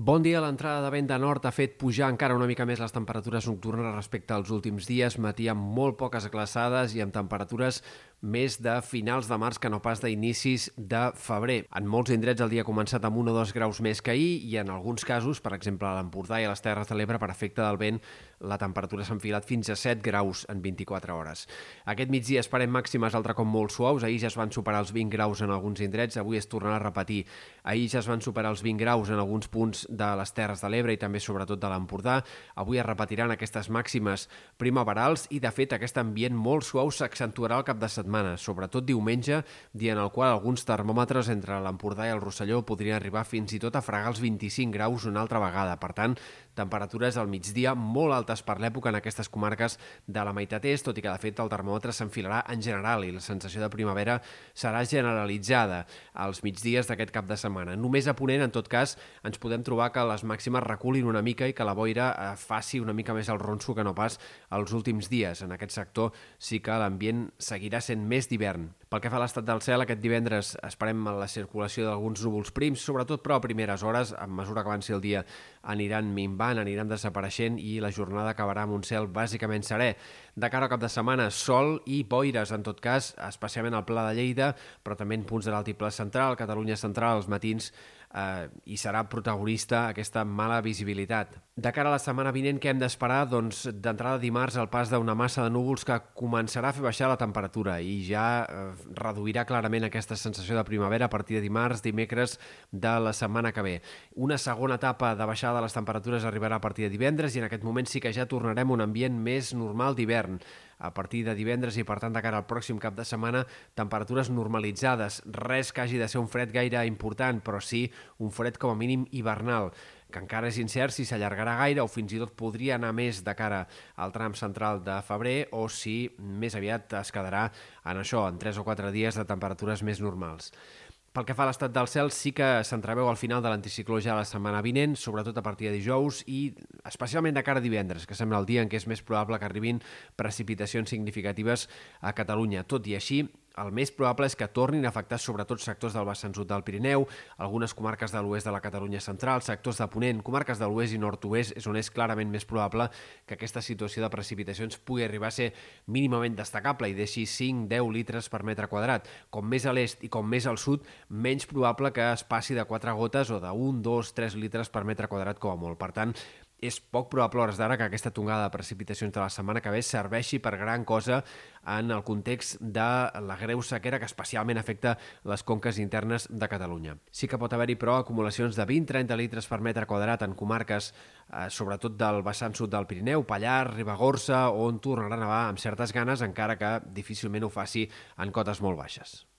Bon dia. L'entrada de vent de nord ha fet pujar encara una mica més les temperatures nocturnes respecte als últims dies. Matí amb molt poques glaçades i amb temperatures més de finals de març que no pas d'inicis de febrer. En molts indrets el dia ha començat amb 1 o 2 graus més que ahir i en alguns casos, per exemple a l'Empordà i a les Terres de l'Ebre, per efecte del vent, la temperatura s'ha enfilat fins a 7 graus en 24 hores. Aquest migdia esperem màximes altre com molt suaus. Ahir ja es van superar els 20 graus en alguns indrets, avui es tornarà a repetir. Ahir ja es van superar els 20 graus en alguns punts de les Terres de l'Ebre i també sobretot de l'Empordà. Avui es repetiran aquestes màximes primaverals i, de fet, aquest ambient molt suau s'accentuarà al cap de setmana, sobretot diumenge, dia en el qual alguns termòmetres entre l'Empordà i el Rosselló podrien arribar fins i tot a fregar els 25 graus una altra vegada. Per tant, temperatures al migdia molt altes per l'època en aquestes comarques de la meitat est, tot i que, de fet, el termòmetre s'enfilarà en general i la sensació de primavera serà generalitzada als migdies d'aquest cap de setmana. Només a Ponent, en tot cas, ens podem trobar que les màximes reculin una mica i que la boira eh, faci una mica més el ronso que no pas els últims dies. En aquest sector sí que l'ambient seguirà sent més d'hivern. Pel que fa a l'estat del cel, aquest divendres esperem la circulació d'alguns núvols prims, sobretot però a primeres hores, a mesura que avanci el dia aniran minvant, aniran desapareixent i la jornada acabarà amb un cel bàsicament serè. De cara al cap de setmana, sol i boires, en tot cas, especialment al Pla de Lleida, però també en punts de l'altiplà central, Catalunya central, als matins, eh, i serà protagonista aquesta mala visibilitat. De cara a la setmana vinent, què hem d'esperar? Doncs d'entrada dimarts el pas d'una massa de núvols que començarà a fer baixar la temperatura i ja eh, reduirà clarament aquesta sensació de primavera a partir de dimarts, dimecres de la setmana que ve. Una segona etapa de baixada de les temperatures arribarà a partir de divendres i en aquest moment sí que ja tornarem a un ambient més normal d'hivern a partir de divendres i, per tant, de cara al pròxim cap de setmana, temperatures normalitzades. Res que hagi de ser un fred gaire important, però sí un fred com a mínim hivernal que encara és incert si s'allargarà gaire o fins i tot podria anar més de cara al tram central de febrer o si més aviat es quedarà en això, en 3 o 4 dies de temperatures més normals. Pel que fa a l'estat del cel, sí que s'entreveu al final de l'anticicló ja la setmana vinent, sobretot a partir de dijous i especialment de cara a divendres, que sembla el dia en què és més probable que arribin precipitacions significatives a Catalunya. Tot i així, el més probable és que tornin a afectar sobretot sectors del vessant sud del Pirineu, algunes comarques de l'oest de la Catalunya central, sectors de Ponent, comarques de l'oest i nord-oest, és on és clarament més probable que aquesta situació de precipitacions pugui arribar a ser mínimament destacable i deixi 5-10 litres per metre quadrat. Com més a l'est i com més al sud, menys probable que es passi de 4 gotes o de 1, 2, 3 litres per metre quadrat com a molt. Per tant, és poc probable hores d'ara que aquesta tongada de precipitacions de la setmana que ve serveixi per gran cosa en el context de la greu sequera que especialment afecta les conques internes de Catalunya. Sí que pot haver-hi, però, acumulacions de 20-30 litres per metre quadrat en comarques, eh, sobretot del vessant sud del Pirineu, Pallar, Ribagorça, on tornarà a nevar amb certes ganes, encara que difícilment ho faci en cotes molt baixes.